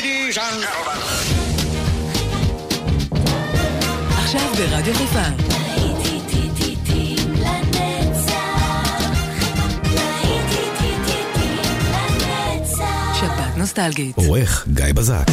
ladies and עכשיו ברדיו חיפה. שבת נוסטלגית. עורך גיא בזק.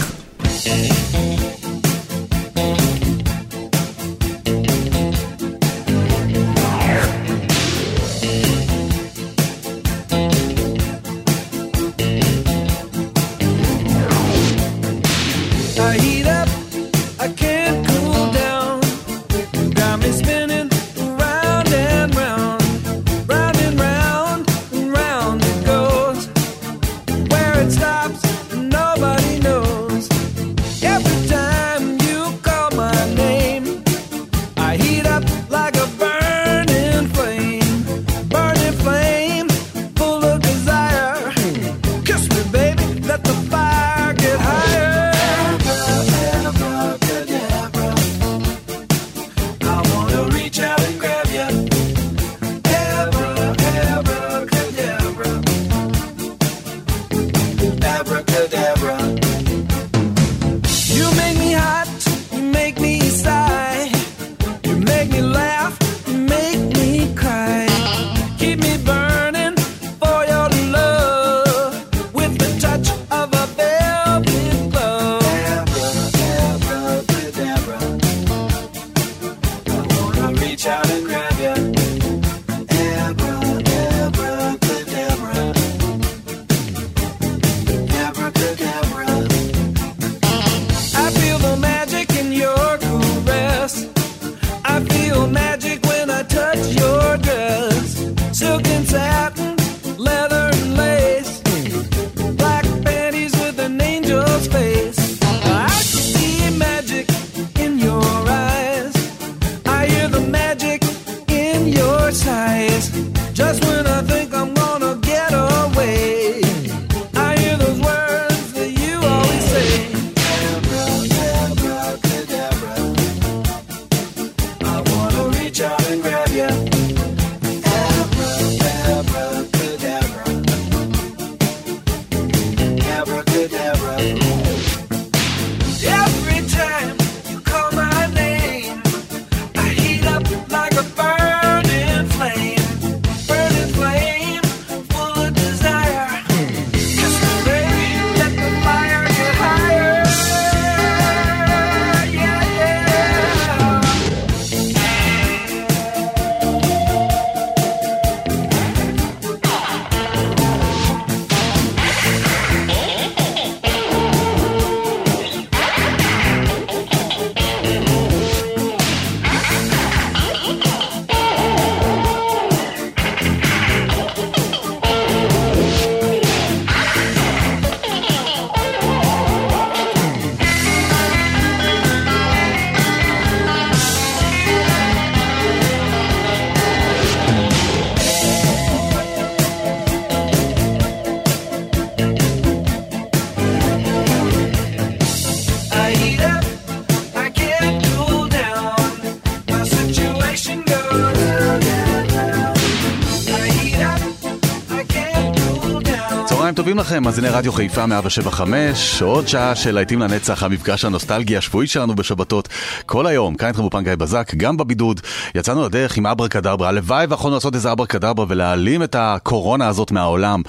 לכם, מאזיני רדיו חיפה 175, עוד שעה של להיטים לנצח, המפגש הנוסטלגי השבועי שלנו בשבתות. כל היום, כאן איתכם אופן גיא בזק, גם בבידוד. יצאנו לדרך עם אברה קדברה, הלוואי ויכולנו לעשות איזה אברה קדברה ולהעלים את הקורונה הזאת מהעולם.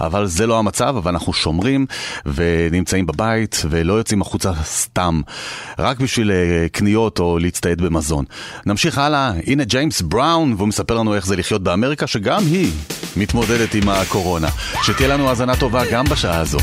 אבל זה לא המצב, אבל אנחנו שומרים ונמצאים בבית ולא יוצאים החוצה סתם, רק בשביל אה, קניות או להצטייד במזון. נמשיך הלאה, הנה ג'יימס בראון, והוא מספר לנו איך זה לחיות באמריקה, שגם היא מתמודדת עם הקורונה. שתהיה לנו האזנה טובה. גם בשעה הזו.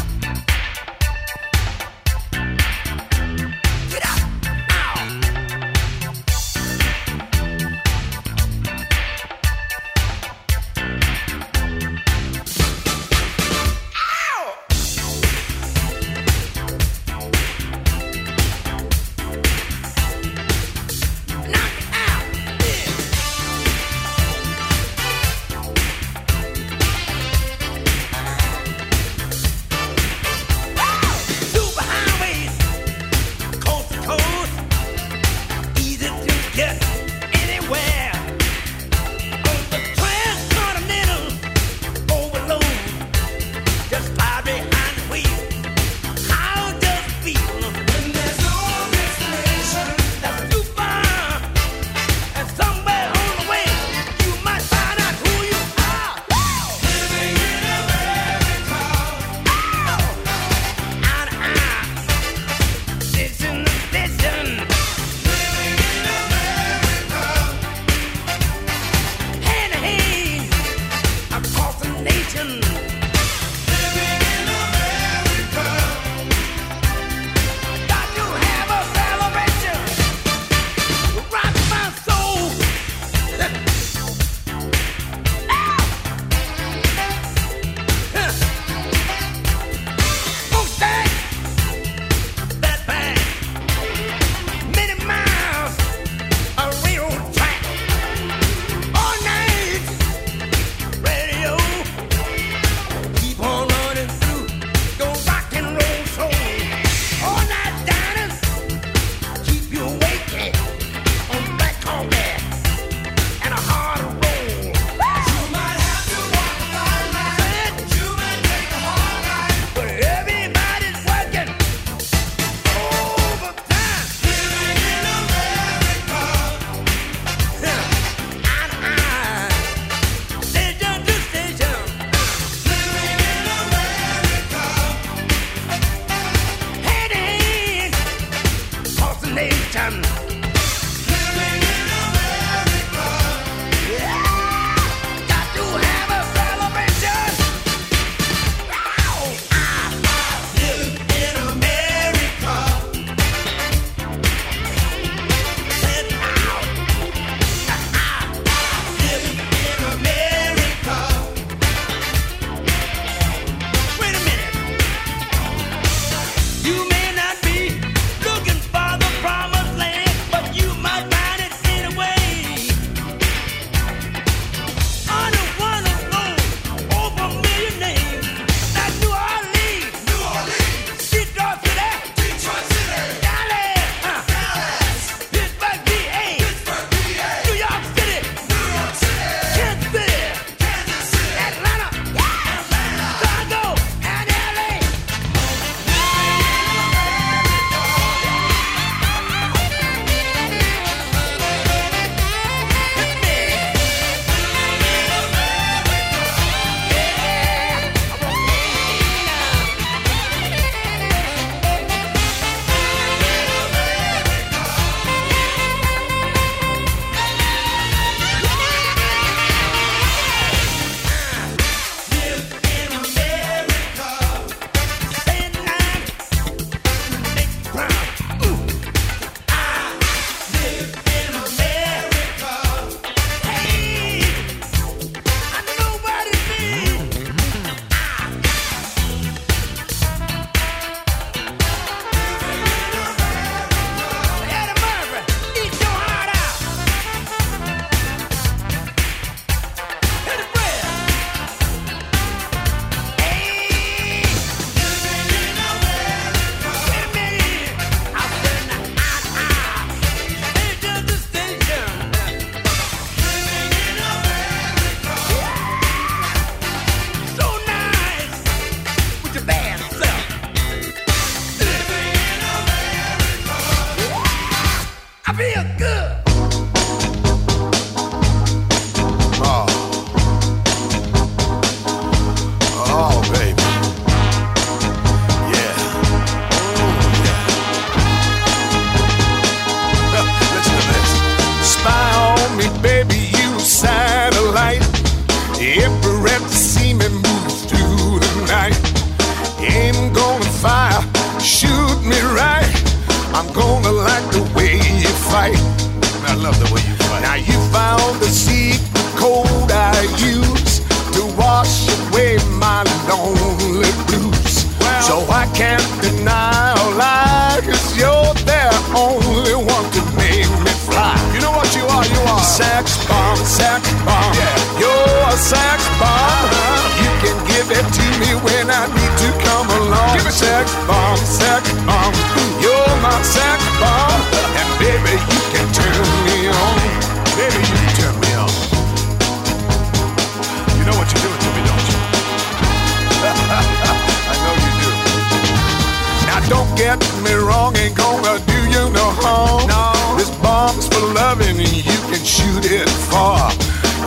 get me wrong, ain't gonna do you no harm. No. This bomb's for loving, and you can shoot it far.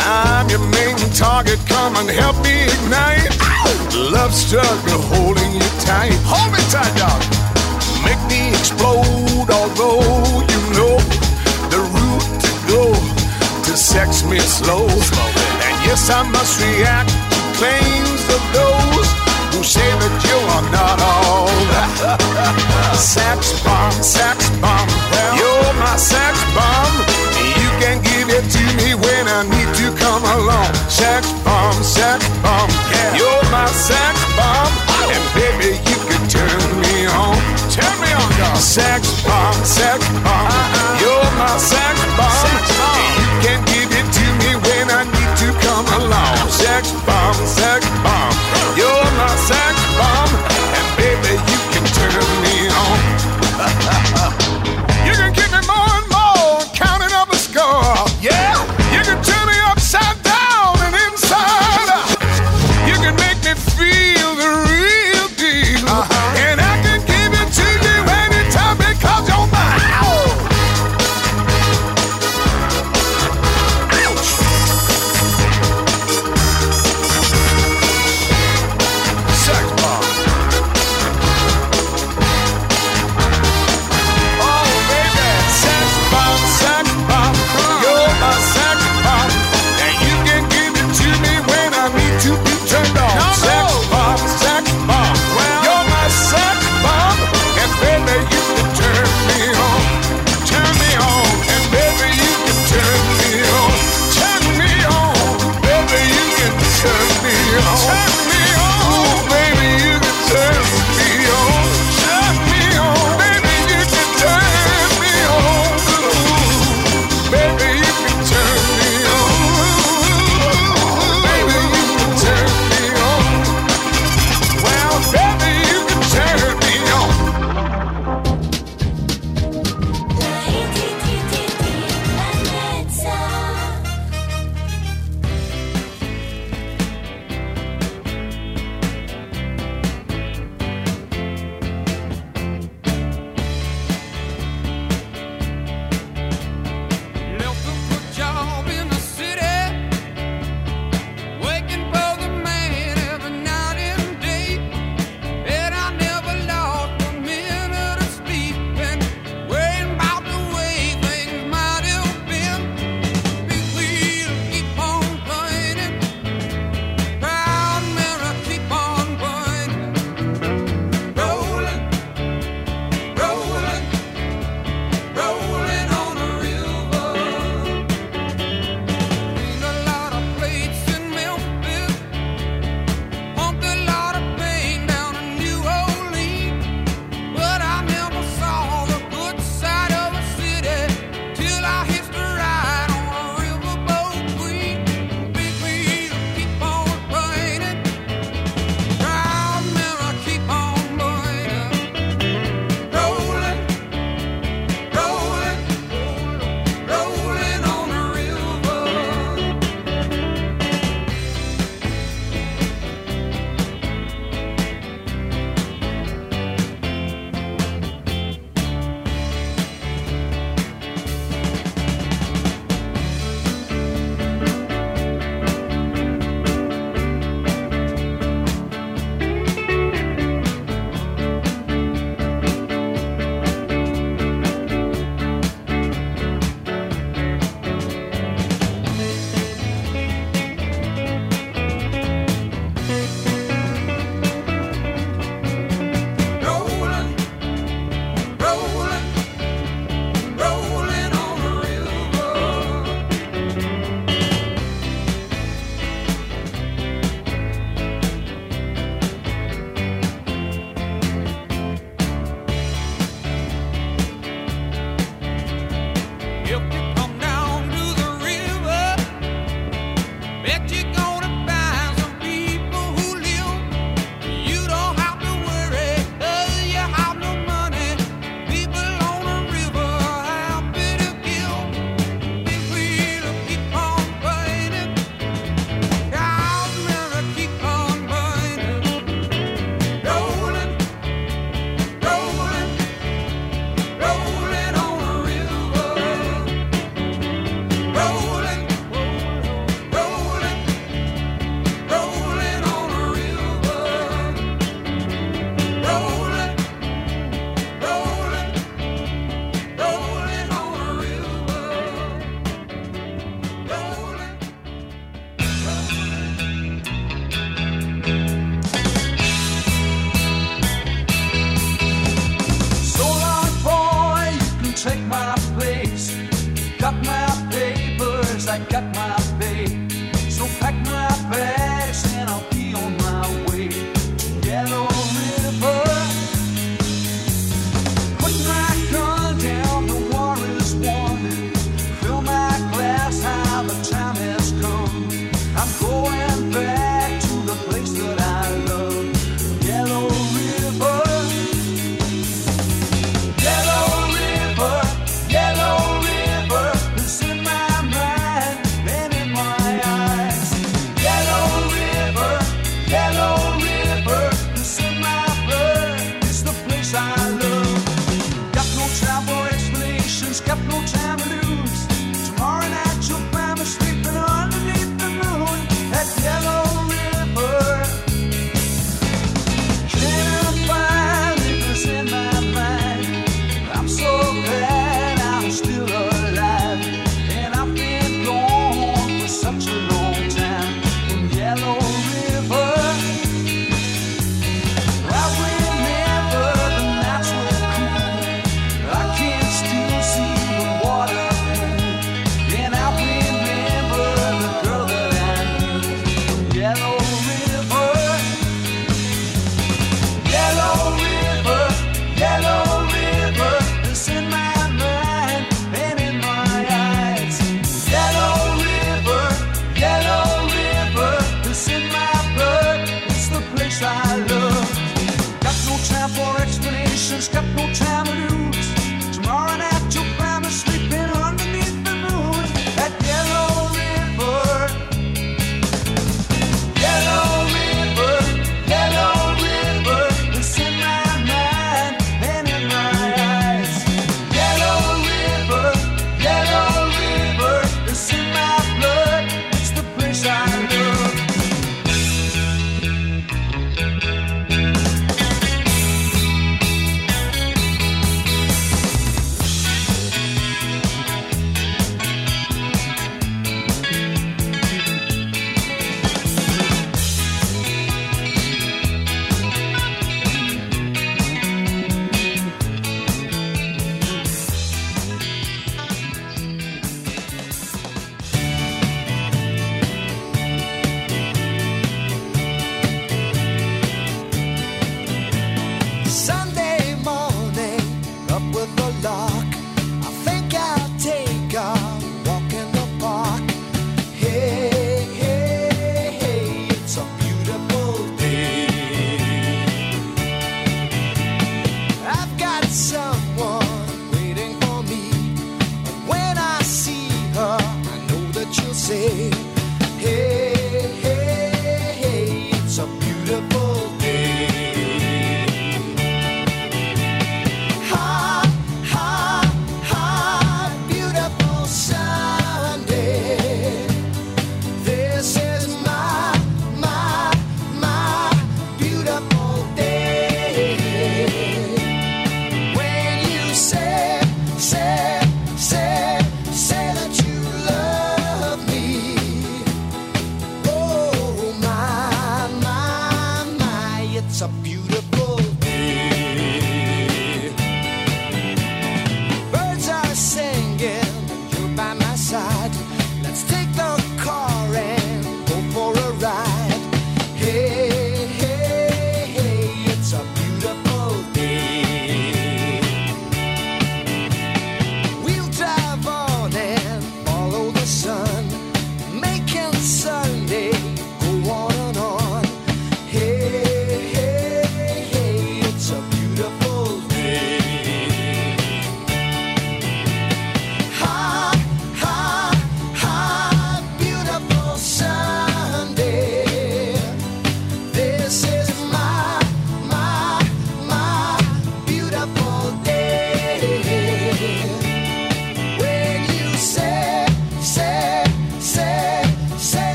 I'm your main target, come and help me ignite. Ow! Love struggle holding you tight. Hold me tight, dog. Make me explode, although you know the route to go to sex me slow. slow. And yes, I must react to claims of those say that you are not old. sex bomb, sex bomb, you're my sex bomb. You can give it to me when I need to come along. Sex bomb, sex bomb, you're my sex bomb. And baby, you can turn me on. Turn me on, girl. Sex bomb, sex bomb, uh-uh. you're my sex bomb. Sex bomb. You can give it to me when I need to come along. Sex bomb, sex bomb.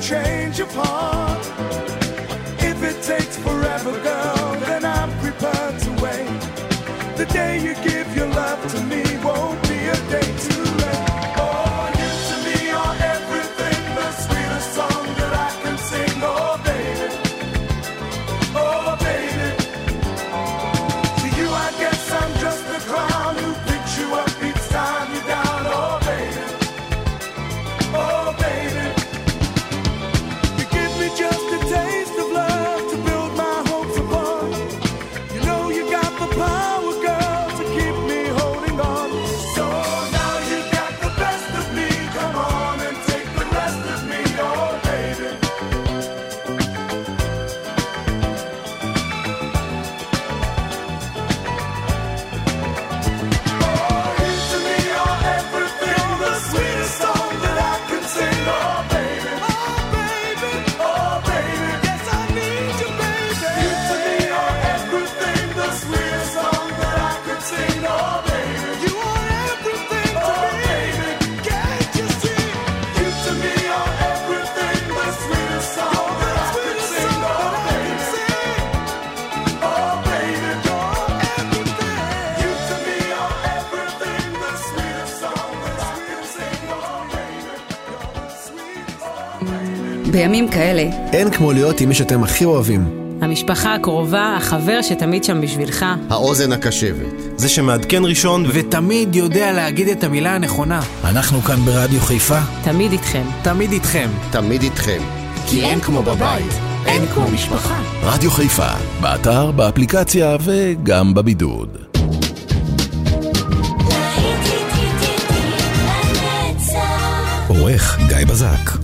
change your part. If it takes forever, girl. בימים כאלה. אין כמו להיות עם מי שאתם הכי אוהבים. המשפחה הקרובה, החבר שתמיד שם בשבילך. האוזן הקשבת. זה שמעדכן ראשון ותמיד יודע להגיד את המילה הנכונה. אנחנו כאן ברדיו חיפה. תמיד איתכם. תמיד איתכם. תמיד איתכם. כי אין כמו בבית, אין כמו משפחה. רדיו חיפה, באתר, באפליקציה וגם בבידוד. עורך גיא בזק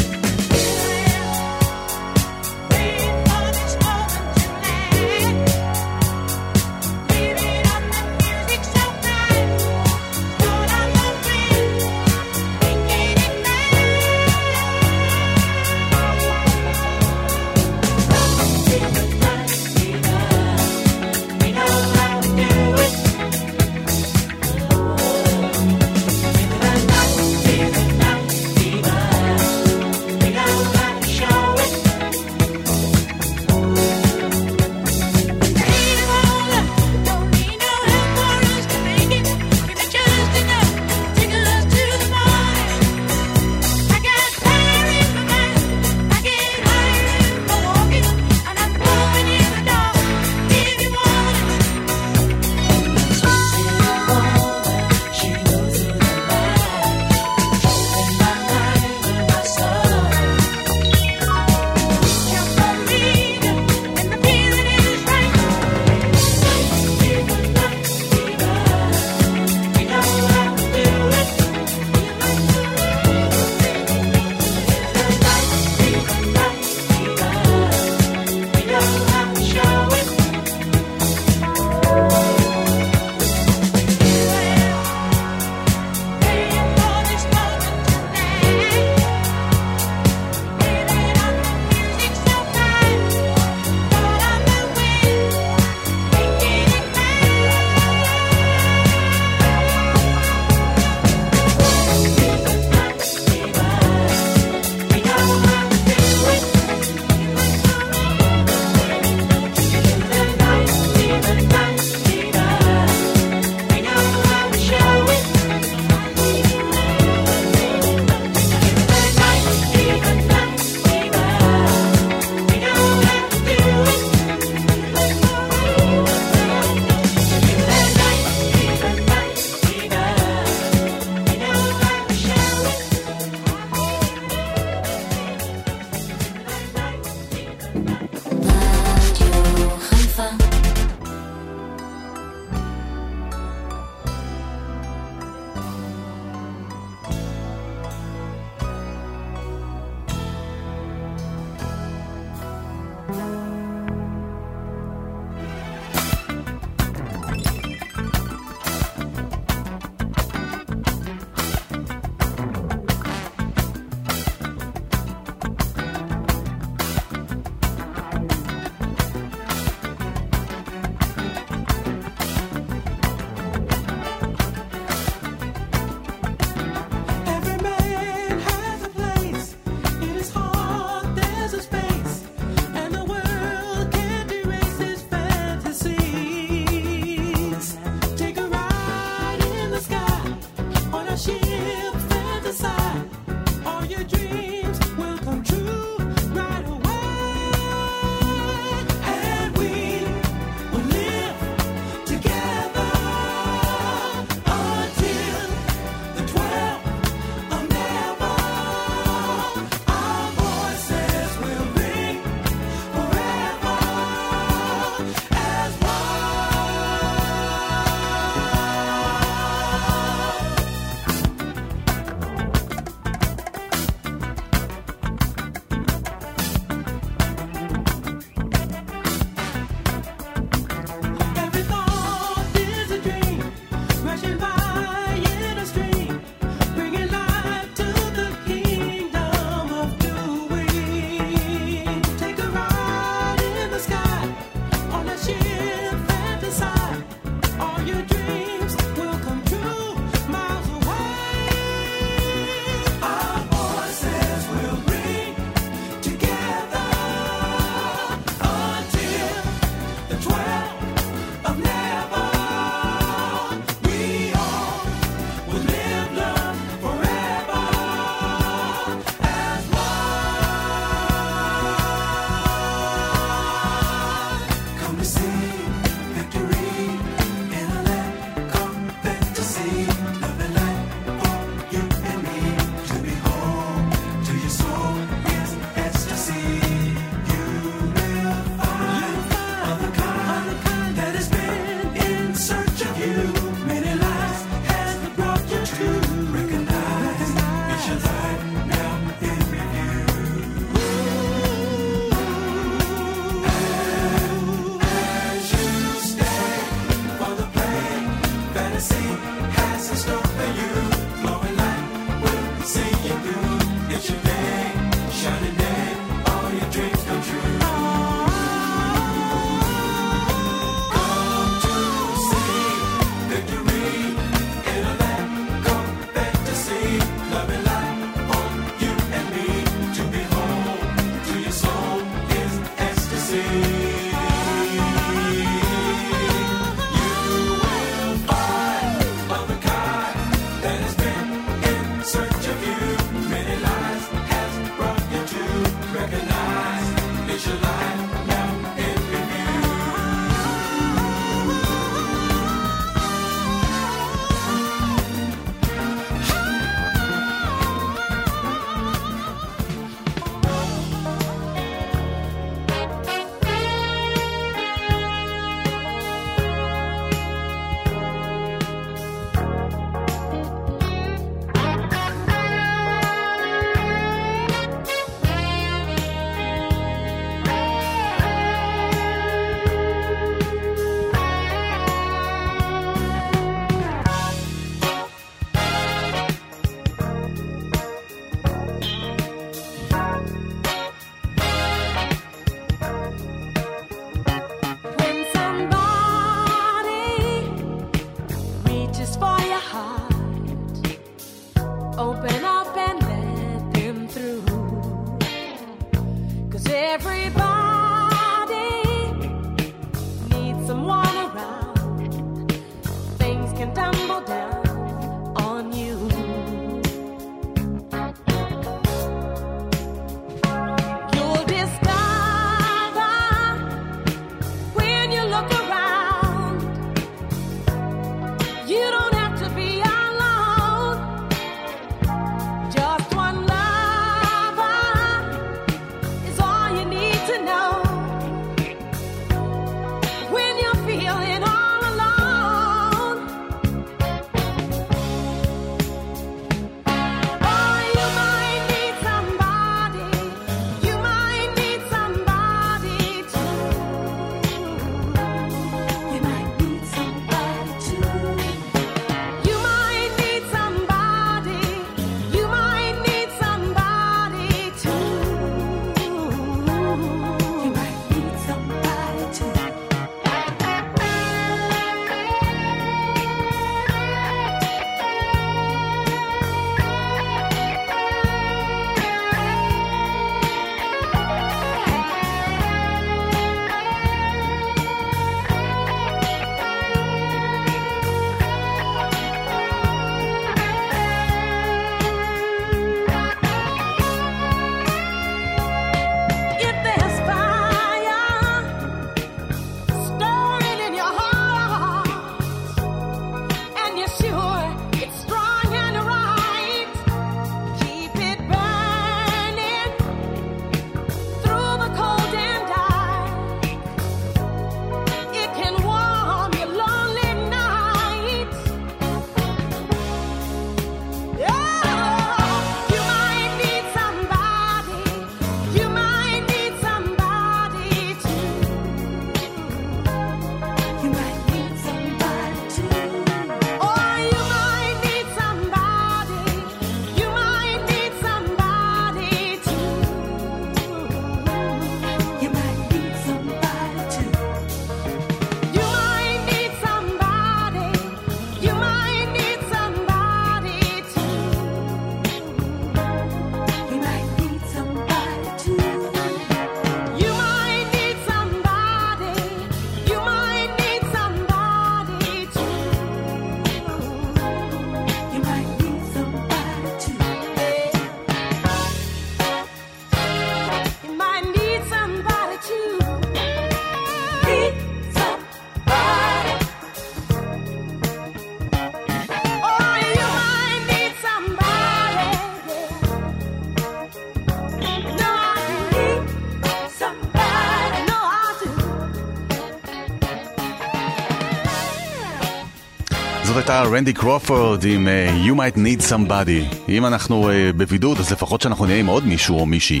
רנדי קרופורד עם אה, You might need somebody. אם אנחנו אה, בבידוד, אז לפחות שאנחנו נהיה עם עוד מישהו או מישהי.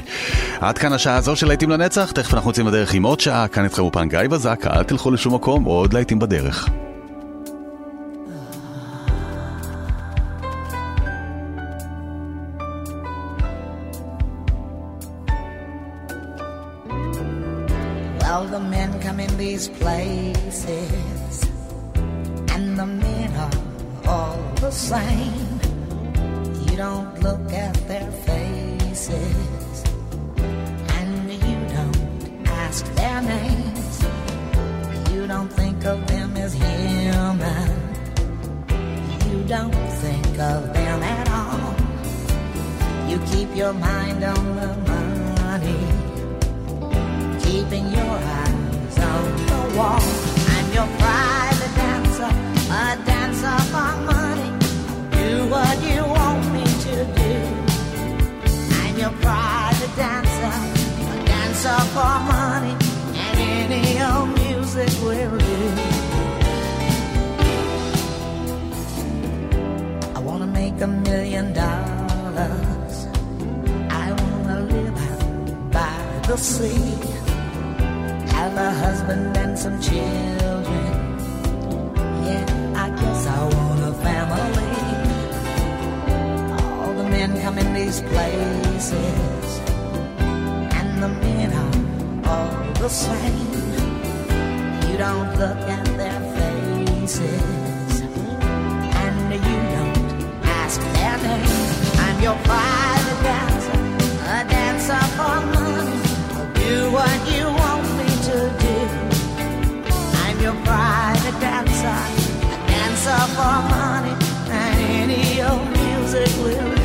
עד כאן השעה הזו של להיטים לנצח, תכף אנחנו יוצאים לדרך עם עוד שעה, כאן איתכם אופן גיא בזק, אל תלכו לשום מקום, עוד להיטים בדרך. Your dancer, a dancer for money, and any old music will do. I wanna make a million dollars. I wanna live by the sea have a husband and some children. Come in these places, and the men are all the same. You don't look at their faces, and you don't ask their name. I'm your private dancer, a dancer for money. Do what you want me to do. I'm your private dancer, a dancer for money, and any old music will